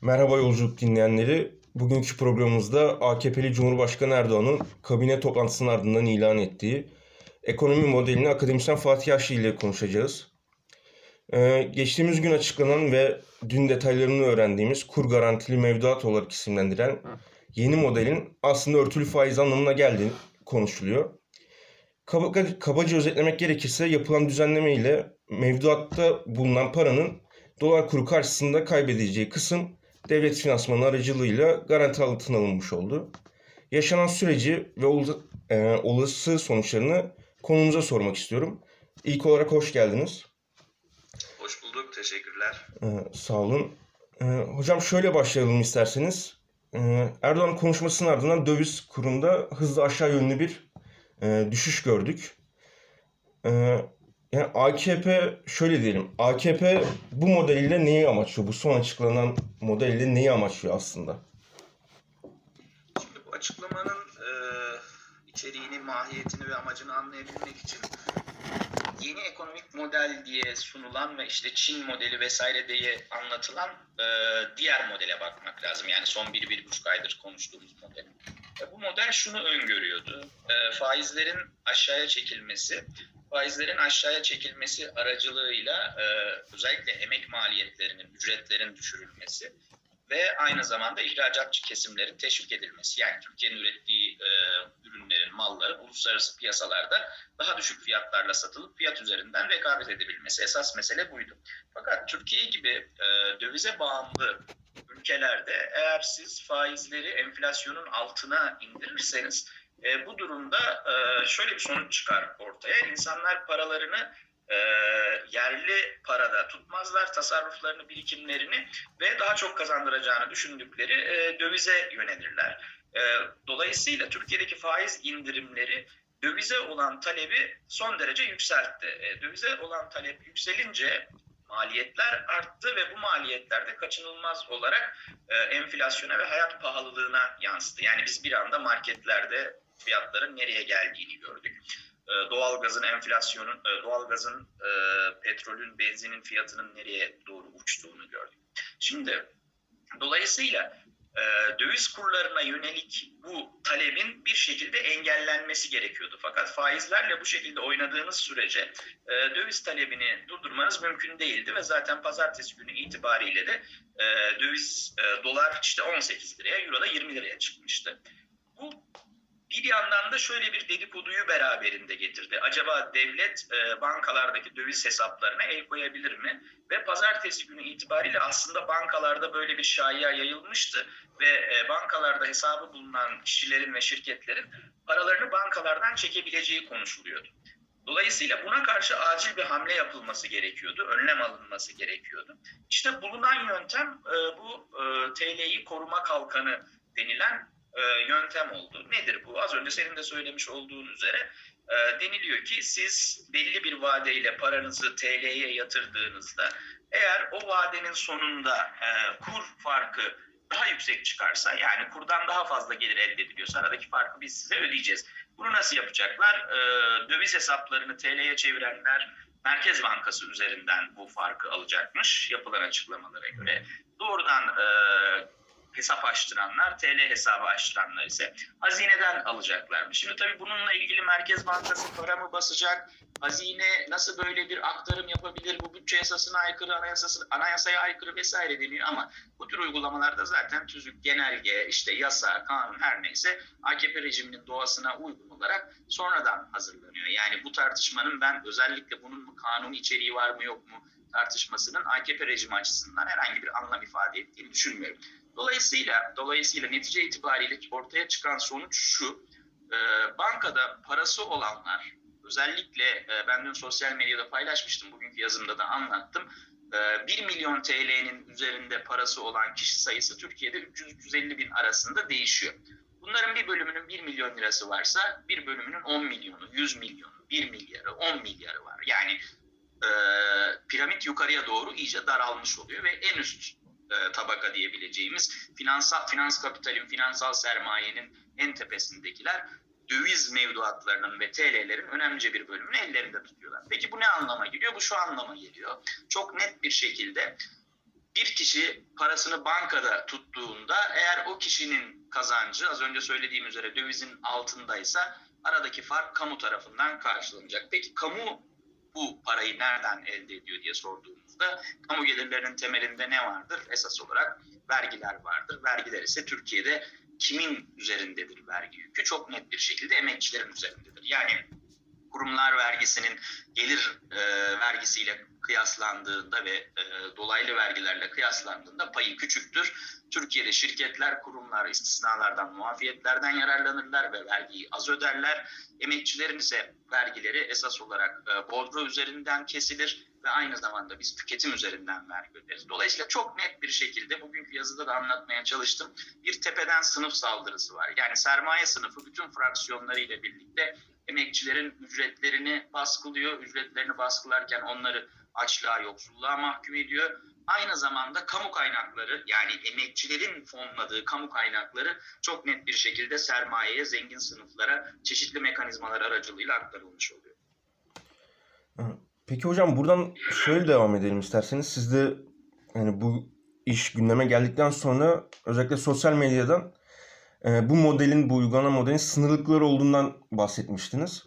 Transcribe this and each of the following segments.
Merhaba yolculuk dinleyenleri. Bugünkü programımızda AKP'li Cumhurbaşkanı Erdoğan'ın kabine toplantısının ardından ilan ettiği ekonomi modelini akademisyen Fatih Yaşlı ile konuşacağız. Ee, geçtiğimiz gün açıklanan ve dün detaylarını öğrendiğimiz kur garantili mevduat olarak isimlendiren yeni modelin aslında örtülü faiz anlamına geldiği konuşuluyor. Kaba, kabaca özetlemek gerekirse yapılan düzenleme ile mevduatta bulunan paranın dolar kuru karşısında kaybedeceği kısım devlet finansmanı aracılığıyla garanti altına alınmış oldu. Yaşanan süreci ve e, olası sonuçlarını konumuza sormak istiyorum. İlk olarak hoş geldiniz. Hoş bulduk, teşekkürler. Ee, sağ olun. Ee, hocam şöyle başlayalım isterseniz. Ee, Erdoğan konuşmasının ardından döviz kurunda hızlı aşağı yönlü bir e, düşüş gördük. Ee, yani AKP şöyle diyelim. AKP bu modeliyle neyi amaçlıyor? Bu son açıklanan modeliyle neyi amaçlıyor aslında? Şimdi bu açıklamanın e, içeriğini, mahiyetini ve amacını anlayabilmek için yeni ekonomik model diye sunulan ve işte Çin modeli vesaire diye anlatılan e, diğer modele bakmak lazım. Yani son bir, bir buçuk aydır konuştuğumuz model. E, bu model şunu öngörüyordu. E, faizlerin aşağıya çekilmesi faizlerin aşağıya çekilmesi aracılığıyla e, özellikle emek maliyetlerinin, ücretlerin düşürülmesi ve aynı zamanda ihracatçı kesimlerin teşvik edilmesi. Yani Türkiye'nin ürettiği e, ürünlerin, malların uluslararası piyasalarda daha düşük fiyatlarla satılıp fiyat üzerinden rekabet edebilmesi. Esas mesele buydu. Fakat Türkiye gibi e, dövize bağımlı ülkelerde eğer siz faizleri enflasyonun altına indirirseniz e, bu durumda e, şöyle bir sonuç çıkar ortaya. İnsanlar paralarını e, yerli parada tutmazlar, tasarruflarını, birikimlerini ve daha çok kazandıracağını düşündükleri e, dövize yönelirler. E, dolayısıyla Türkiye'deki faiz indirimleri dövize olan talebi son derece yükseltti. E, dövize olan talep yükselince maliyetler arttı ve bu maliyetler de kaçınılmaz olarak e, enflasyona ve hayat pahalılığına yansıdı. Yani biz bir anda marketlerde fiyatların nereye geldiğini gördük. E, doğalgazın enflasyonun, e, doğalgazın, e, petrolün, benzinin fiyatının nereye doğru uçtuğunu gördük. Şimdi dolayısıyla e, döviz kurlarına yönelik bu talebin bir şekilde engellenmesi gerekiyordu. Fakat faizlerle bu şekilde oynadığınız sürece döviz talebini durdurmanız mümkün değildi ve zaten pazartesi günü itibariyle de döviz dolar işte 18 liraya, euro da 20 liraya çıkmıştı. Bu bir yandan da şöyle bir dedikoduyu beraberinde getirdi. Acaba devlet e, bankalardaki döviz hesaplarına el koyabilir mi? Ve pazartesi günü itibariyle aslında bankalarda böyle bir şaya yayılmıştı ve e, bankalarda hesabı bulunan kişilerin ve şirketlerin paralarını bankalardan çekebileceği konuşuluyordu. Dolayısıyla buna karşı acil bir hamle yapılması gerekiyordu, önlem alınması gerekiyordu. İşte bulunan yöntem e, bu e, TL'yi koruma kalkanı denilen e, yöntem oldu. Nedir bu? Az önce senin de söylemiş olduğun üzere e, deniliyor ki siz belli bir vadeyle paranızı TL'ye yatırdığınızda eğer o vadenin sonunda e, kur farkı daha yüksek çıkarsa yani kurdan daha fazla gelir elde ediliyorsa aradaki farkı biz size ödeyeceğiz. Bunu nasıl yapacaklar? E, döviz hesaplarını TL'ye çevirenler Merkez Bankası üzerinden bu farkı alacakmış yapılan açıklamalara göre. Doğrudan hesap açtıranlar, TL hesabı açtıranlar ise hazineden alacaklarmış. Şimdi tabii bununla ilgili Merkez Bankası para mı basacak? Hazine nasıl böyle bir aktarım yapabilir? Bu bütçe yasasına aykırı, anayasası, anayasaya aykırı vesaire deniyor ama bu tür uygulamalarda zaten tüzük, genelge, işte yasa, kanun her neyse AKP rejiminin doğasına uygun olarak sonradan hazırlanıyor. Yani bu tartışmanın ben özellikle bunun kanun içeriği var mı yok mu tartışmasının AKP rejimi açısından herhangi bir anlam ifade ettiğini düşünmüyorum. Dolayısıyla dolayısıyla netice itibariyle ortaya çıkan sonuç şu. E, bankada parası olanlar özellikle e, ben dün sosyal medyada paylaşmıştım bugünkü yazımda da anlattım. E, 1 milyon TL'nin üzerinde parası olan kişi sayısı Türkiye'de 300-350 bin arasında değişiyor. Bunların bir bölümünün 1 milyon lirası varsa bir bölümünün 10 milyonu, 100 milyonu, 1 milyarı, 10 milyarı var. Yani e, piramit yukarıya doğru iyice daralmış oluyor ve en üst e, tabaka diyebileceğimiz finansal finans kapitalin, finansal sermayenin en tepesindekiler döviz mevduatlarının ve TL'lerin önemli bir bölümünü ellerinde tutuyorlar. Peki bu ne anlama geliyor? Bu şu anlama geliyor. Çok net bir şekilde bir kişi parasını bankada tuttuğunda eğer o kişinin kazancı az önce söylediğim üzere dövizin altındaysa aradaki fark kamu tarafından karşılanacak. Peki kamu bu parayı nereden elde ediyor diye sorduğumuzda kamu gelirlerinin temelinde ne vardır? Esas olarak vergiler vardır. Vergiler ise Türkiye'de kimin üzerindedir vergi yükü? Çok net bir şekilde emekçilerin üzerindedir. Yani kurumlar vergisinin gelir e, vergisiyle kıyaslandığında ve e, dolaylı vergilerle kıyaslandığında payı küçüktür. Türkiye'de şirketler, kurumlar istisnalardan, muafiyetlerden yararlanırlar ve vergiyi az öderler. Emekçilerin ise vergileri esas olarak e, bordro üzerinden kesilir ve aynı zamanda biz tüketim üzerinden vergi öderiz. Dolayısıyla çok net bir şekilde bugünkü yazıda da anlatmaya çalıştım. Bir tepeden sınıf saldırısı var. Yani sermaye sınıfı bütün fraksiyonlarıyla birlikte emekçilerin ücretlerini baskılıyor. Ücretlerini baskılarken onları açlığa, yoksulluğa mahkum ediyor. Aynı zamanda kamu kaynakları yani emekçilerin fonladığı kamu kaynakları çok net bir şekilde sermayeye, zengin sınıflara çeşitli mekanizmalar aracılığıyla aktarılmış oluyor. Peki hocam buradan şöyle devam edelim isterseniz. Siz de yani bu iş gündeme geldikten sonra özellikle sosyal medyadan e, bu modelin, bu uygulama modelin sınırlıkları olduğundan bahsetmiştiniz.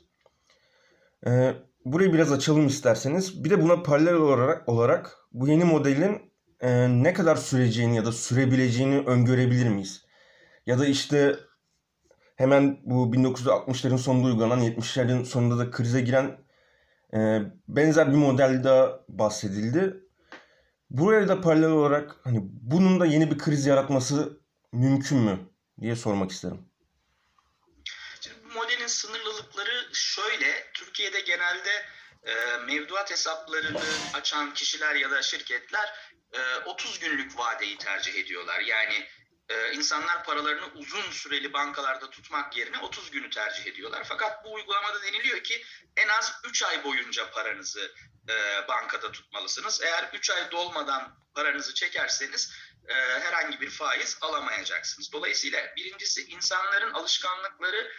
E, burayı biraz açalım isterseniz. Bir de buna paralel olarak, olarak bu yeni modelin e, ne kadar süreceğini ya da sürebileceğini öngörebilir miyiz? Ya da işte hemen bu 1960'ların sonunda uygulanan 70'lerin sonunda da krize giren e, benzer bir model daha bahsedildi. Buraya da paralel olarak hani bunun da yeni bir kriz yaratması mümkün mü diye sormak isterim. Şimdi bu modelin sınırlılıkları şöyle. Türkiye'de genelde e, mevduat hesaplarını açan kişiler ya da şirketler e, 30 günlük vadeyi tercih ediyorlar. Yani e, insanlar paralarını uzun süreli bankalarda tutmak yerine 30 günü tercih ediyorlar. Fakat bu uygulamada deniliyor ki en az 3 ay boyunca paranızı e, bankada tutmalısınız. Eğer 3 ay dolmadan paranızı çekerseniz e, herhangi bir faiz alamayacaksınız. Dolayısıyla birincisi insanların alışkanlıkları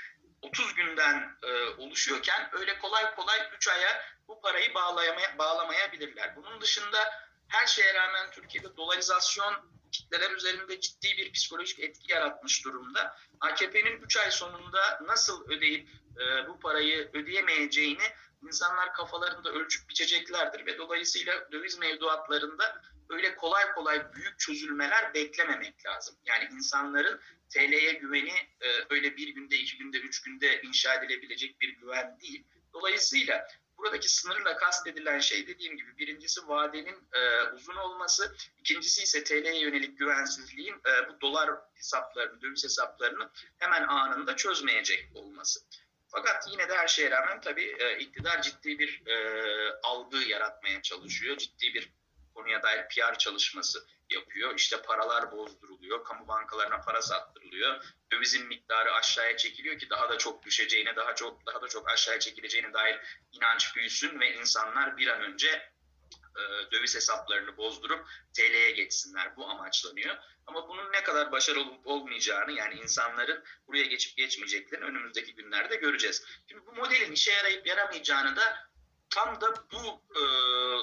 30 günden e, oluşuyorken öyle kolay kolay 3 aya bu parayı bağlayamaya, bağlamayabilirler. Bunun dışında her şeye rağmen Türkiye'de dolarizasyon kitleler üzerinde ciddi bir psikolojik etki yaratmış durumda. AKP'nin 3 ay sonunda nasıl ödeyip e, bu parayı ödeyemeyeceğini insanlar kafalarında ölçüp biçeceklerdir ve dolayısıyla döviz mevduatlarında öyle kolay kolay büyük çözülmeler beklememek lazım. Yani insanların TL'ye güveni e, öyle bir günde, iki günde, üç günde inşa edilebilecek bir güven değil. Dolayısıyla buradaki sınırla kastedilen şey dediğim gibi birincisi vadenin e, uzun olması, ikincisi ise TL'ye yönelik güvensizliğin e, bu dolar hesaplarını, döviz hesaplarını hemen anında çözmeyecek olması. Fakat yine de her şeye rağmen tabii e, iktidar ciddi bir e, algı yaratmaya çalışıyor. Ciddi bir konuya dair PR çalışması yapıyor. İşte paralar bozduruluyor, kamu bankalarına para sattırılıyor. Dövizin miktarı aşağıya çekiliyor ki daha da çok düşeceğine, daha çok daha da çok aşağıya çekileceğine dair inanç büyüsün ve insanlar bir an önce e, döviz hesaplarını bozdurup TL'ye geçsinler. Bu amaçlanıyor. Ama bunun ne kadar başarılı olup olmayacağını yani insanların buraya geçip geçmeyeceklerini önümüzdeki günlerde göreceğiz. Şimdi bu modelin işe yarayıp yaramayacağını da tam da bu e,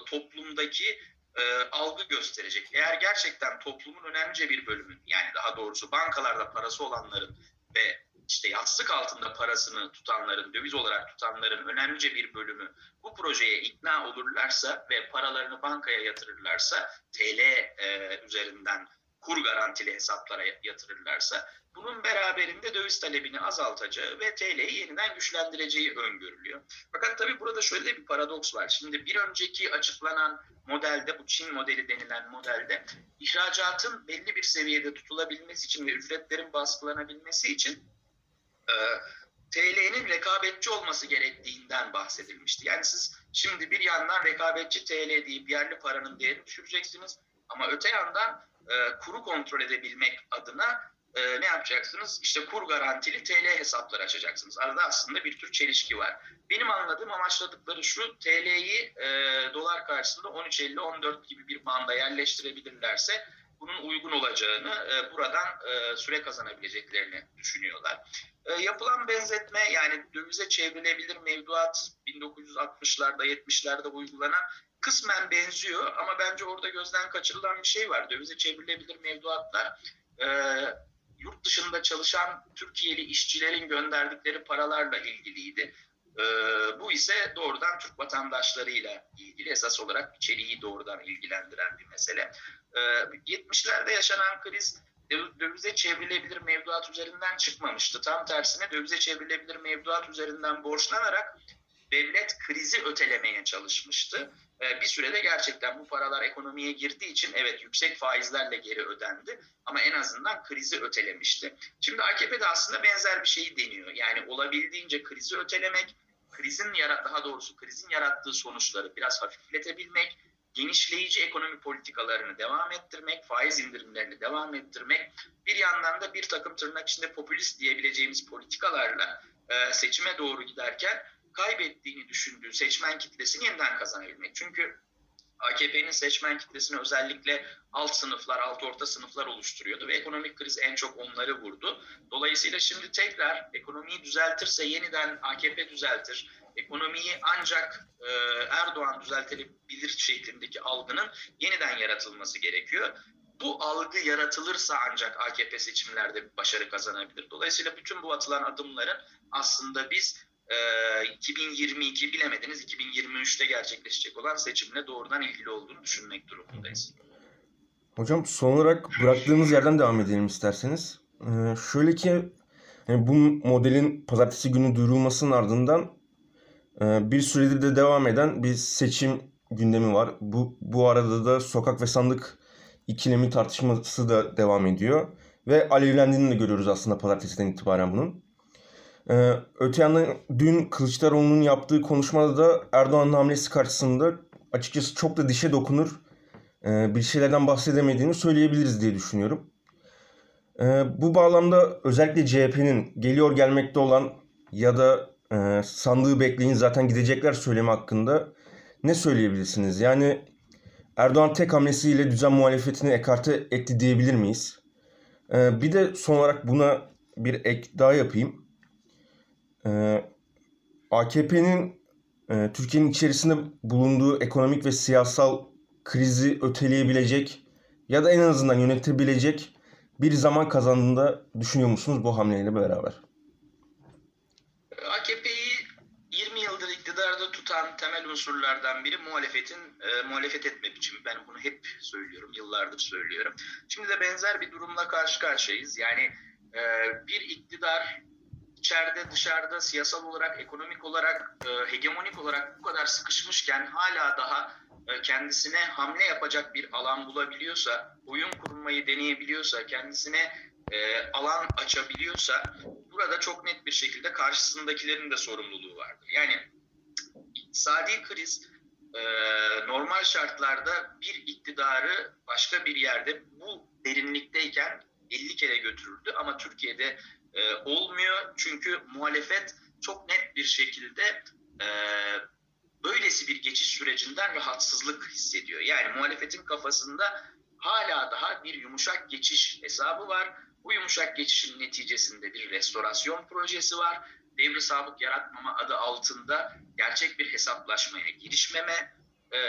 toplumdaki e, algı gösterecek. Eğer gerçekten toplumun önemli bir bölümün yani daha doğrusu bankalarda parası olanların ve işte yastık altında parasını tutanların, döviz olarak tutanların önemlice bir bölümü bu projeye ikna olurlarsa ve paralarını bankaya yatırırlarsa, TL e, üzerinden kur garantili hesaplara yatırırlarsa bunun beraberinde döviz talebini azaltacağı ve TL'yi yeniden güçlendireceği öngörülüyor. Fakat tabii burada şöyle bir paradoks var. Şimdi bir önceki açıklanan modelde, bu Çin modeli denilen modelde ihracatın belli bir seviyede tutulabilmesi için ve ücretlerin baskılanabilmesi için e, TL'nin rekabetçi olması gerektiğinden bahsedilmişti. Yani siz şimdi bir yandan rekabetçi TL deyip yerli paranın değerini düşüreceksiniz ama öte yandan e, kuru kontrol edebilmek adına e, ne yapacaksınız? İşte kur garantili TL hesapları açacaksınız. Arada aslında bir tür çelişki var. Benim anladığım amaçladıkları şu TL'yi e, dolar karşısında 13.50-14 gibi bir banda yerleştirebilirlerse bunun uygun olacağını, e, buradan e, süre kazanabileceklerini düşünüyorlar. E, yapılan benzetme yani dövize çevrilebilir mevduat 1960'larda 70'lerde uygulanan kısmen benziyor ama bence orada gözden kaçırılan bir şey var. Dövize çevrilebilir mevduatlar e, yurt dışında çalışan Türkiye'li işçilerin gönderdikleri paralarla ilgiliydi. E, bu ise doğrudan Türk vatandaşlarıyla ilgili esas olarak içeriği doğrudan ilgilendiren bir mesele. E, 70'lerde yaşanan kriz dövize çevrilebilir mevduat üzerinden çıkmamıştı. Tam tersine dövize çevrilebilir mevduat üzerinden borçlanarak devlet krizi ötelemeye çalışmıştı. Bir sürede gerçekten bu paralar ekonomiye girdiği için evet yüksek faizlerle geri ödendi ama en azından krizi ötelemişti. Şimdi AKP de aslında benzer bir şeyi deniyor. Yani olabildiğince krizi ötelemek, krizin yarat daha doğrusu krizin yarattığı sonuçları biraz hafifletebilmek, genişleyici ekonomi politikalarını devam ettirmek, faiz indirimlerini devam ettirmek, bir yandan da bir takım tırnak içinde popülist diyebileceğimiz politikalarla e, seçime doğru giderken kaybettiğini düşündüğü seçmen kitlesini yeniden kazanabilmek. Çünkü AKP'nin seçmen kitlesini özellikle alt sınıflar, alt orta sınıflar oluşturuyordu ve ekonomik kriz en çok onları vurdu. Dolayısıyla şimdi tekrar ekonomiyi düzeltirse yeniden AKP düzeltir. Ekonomiyi ancak e, Erdoğan düzeltebilir şeklindeki algının yeniden yaratılması gerekiyor. Bu algı yaratılırsa ancak AKP seçimlerde başarı kazanabilir. Dolayısıyla bütün bu atılan adımların aslında biz 2022 ee, bilemediniz 2023'te gerçekleşecek olan seçimle doğrudan ilgili olduğunu düşünmek durumundayız. Hocam son olarak bıraktığımız yerden devam edelim isterseniz. Ee, şöyle ki yani bu modelin pazartesi günü duyurulmasının ardından e, bir süredir de devam eden bir seçim gündemi var. Bu, bu arada da sokak ve sandık ikilemi tartışması da devam ediyor. Ve alevlendiğini de görüyoruz aslında pazartesiden itibaren bunun. Ee, öte yandan dün Kılıçdaroğlu'nun yaptığı konuşmada da Erdoğan'ın hamlesi karşısında açıkçası çok da dişe dokunur e, bir şeylerden bahsedemediğini söyleyebiliriz diye düşünüyorum. E, bu bağlamda özellikle CHP'nin geliyor gelmekte olan ya da e, sandığı bekleyin zaten gidecekler söylemi hakkında ne söyleyebilirsiniz? Yani Erdoğan tek hamlesiyle düzen muhalefetini ekarte etti diyebilir miyiz? E, bir de son olarak buna bir ek daha yapayım. Ee, AKP'nin e, Türkiye'nin içerisinde bulunduğu ekonomik ve siyasal krizi öteleyebilecek ya da en azından yönetebilecek bir zaman kazandığında düşünüyor musunuz bu hamleyle beraber? AKP'yi 20 yıldır iktidarda tutan temel unsurlardan biri muhalefetin e, muhalefet etme biçimi. Ben bunu hep söylüyorum, yıllardır söylüyorum. Şimdi de benzer bir durumla karşı karşıyayız. Yani e, bir iktidar içeride dışarıda siyasal olarak, ekonomik olarak, e, hegemonik olarak bu kadar sıkışmışken hala daha e, kendisine hamle yapacak bir alan bulabiliyorsa, oyun kurmayı deneyebiliyorsa, kendisine e, alan açabiliyorsa burada çok net bir şekilde karşısındakilerin de sorumluluğu vardır. Yani iktisadi kriz e, normal şartlarda bir iktidarı başka bir yerde bu derinlikteyken 50 kere götürürdü ama Türkiye'de e, olmuyor. Çünkü muhalefet çok net bir şekilde e, böylesi bir geçiş sürecinden rahatsızlık hissediyor. Yani muhalefetin kafasında hala daha bir yumuşak geçiş hesabı var. Bu yumuşak geçişin neticesinde bir restorasyon projesi var. Devri sabık yaratmama adı altında gerçek bir hesaplaşmaya girişmeme e,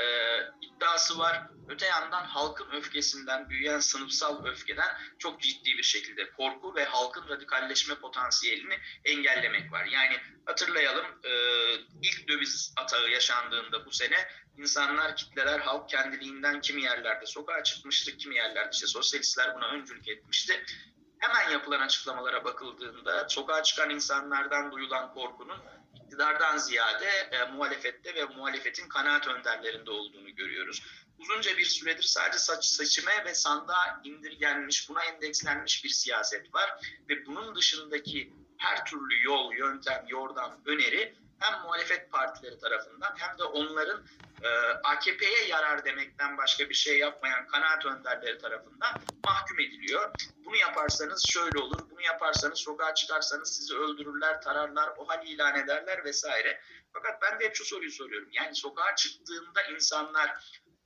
iddiası var. Öte yandan halkın öfkesinden, büyüyen sınıfsal öfkeden çok ciddi bir şekilde korku ve halkın radikalleşme potansiyelini engellemek var. Yani hatırlayalım e, ilk döviz atağı yaşandığında bu sene insanlar, kitleler, halk kendiliğinden kimi yerlerde sokağa çıkmıştı, kimi yerlerde işte sosyalistler buna öncülük etmişti. Hemen yapılan açıklamalara bakıldığında sokağa çıkan insanlardan duyulan korkunun iktidardan ziyade e, muhalefette ve muhalefetin kanaat önderlerinde olduğunu görüyoruz. Uzunca bir süredir sadece saç, seçime ve sandığa indirgenmiş, buna endekslenmiş bir siyaset var ve bunun dışındaki her türlü yol, yöntem, yordam, öneri hem muhalefet partileri tarafından hem de onların e, AKP'ye yarar demekten başka bir şey yapmayan kanaat önderleri tarafından mahkum ediliyor. Bunu yaparsanız şöyle olur, bunu yaparsanız sokağa çıkarsanız sizi öldürürler, tararlar, o hal ilan ederler vesaire. Fakat ben de hep şu soruyu soruyorum. Yani sokağa çıktığında insanlar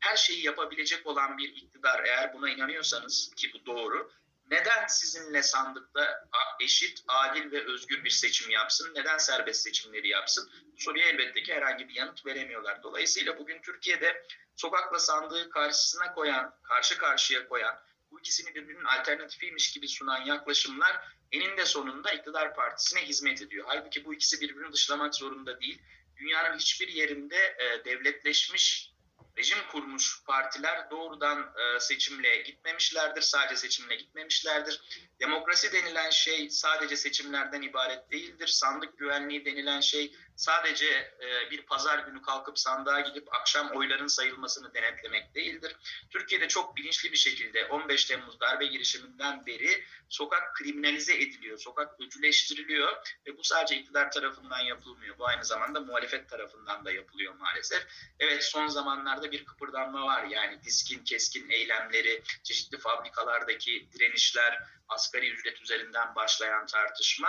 her şeyi yapabilecek olan bir iktidar eğer buna inanıyorsanız ki bu doğru neden sizinle sandıkta eşit, adil ve özgür bir seçim yapsın? Neden serbest seçimleri yapsın? Bu soruya elbette ki herhangi bir yanıt veremiyorlar. Dolayısıyla bugün Türkiye'de sokakla sandığı karşısına koyan, karşı karşıya koyan, bu ikisini birbirinin alternatifiymiş gibi sunan yaklaşımlar eninde sonunda iktidar partisine hizmet ediyor. Halbuki bu ikisi birbirini dışlamak zorunda değil. Dünyanın hiçbir yerinde e, devletleşmiş rejim kurmuş partiler doğrudan e, seçimle gitmemişlerdir, sadece seçimle gitmemişlerdir. Demokrasi denilen şey sadece seçimlerden ibaret değildir. Sandık güvenliği denilen şey sadece e, bir pazar günü kalkıp sandığa gidip akşam oyların sayılmasını denetlemek değildir. Türkiye'de çok bilinçli bir şekilde 15 Temmuz darbe girişiminden beri sokak kriminalize ediliyor, sokak öcüleştiriliyor ve bu sadece iktidar tarafından yapılmıyor. Bu aynı zamanda muhalefet tarafından da yapılıyor maalesef. Evet son zamanlarda bir kıpırdanma var. Yani diskin, keskin eylemleri, çeşitli fabrikalardaki direnişler, asgari ücret üzerinden başlayan tartışma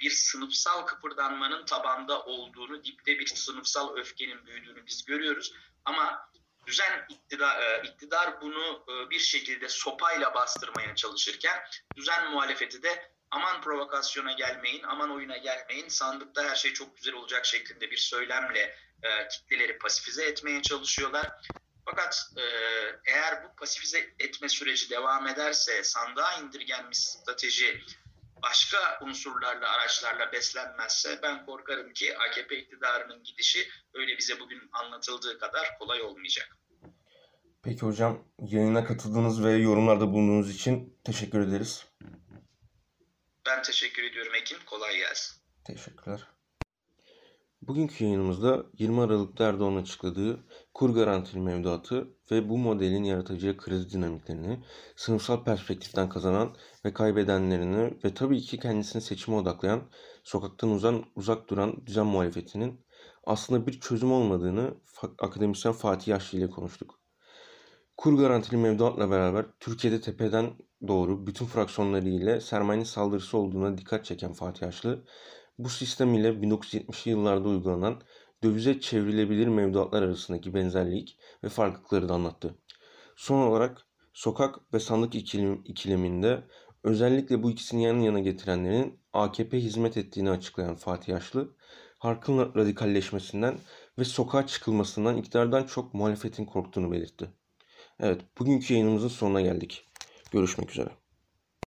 bir sınıfsal kıpırdanmanın tabanda olduğunu, dipte bir sınıfsal öfkenin büyüdüğünü biz görüyoruz. Ama düzen iktidar, e, iktidar bunu e, bir şekilde sopayla bastırmaya çalışırken düzen muhalefeti de aman provokasyona gelmeyin, aman oyuna gelmeyin, sandıkta her şey çok güzel olacak şeklinde bir söylemle e, kitleleri pasifize etmeye çalışıyorlar. Fakat e, eğer bu pasifize etme süreci devam ederse, sandığa indirgenmiş strateji başka unsurlarla, araçlarla beslenmezse ben korkarım ki AKP iktidarının gidişi öyle bize bugün anlatıldığı kadar kolay olmayacak. Peki hocam yayına katıldığınız ve yorumlarda bulunduğunuz için teşekkür ederiz. Ben teşekkür ediyorum Ekin. Kolay gelsin. Teşekkürler. Bugünkü yayınımızda 20 Aralık'ta Erdoğan'ın açıkladığı kur garantili mevduatı ve bu modelin yaratacağı kriz dinamiklerini, sınıfsal perspektiften kazanan ve kaybedenlerini ve tabii ki kendisini seçime odaklayan, sokaktan uzan, uzak duran düzen muhalefetinin aslında bir çözüm olmadığını akademisyen Fatih Yaşlı ile konuştuk. Kur garantili mevduatla beraber Türkiye'de tepeden doğru bütün fraksiyonları ile sermayenin saldırısı olduğuna dikkat çeken Fatih Yaşlı, bu sistem ile 1970'li yıllarda uygulanan dövize çevrilebilir mevduatlar arasındaki benzerlik ve farklılıkları da anlattı. Son olarak sokak ve sandık ikilim, ikileminde özellikle bu ikisini yan yana getirenlerin AKP hizmet ettiğini açıklayan Fatih Yaşlı, halkın radikalleşmesinden ve sokağa çıkılmasından iktidardan çok muhalefetin korktuğunu belirtti. Evet, bugünkü yayınımızın sonuna geldik. Görüşmek üzere.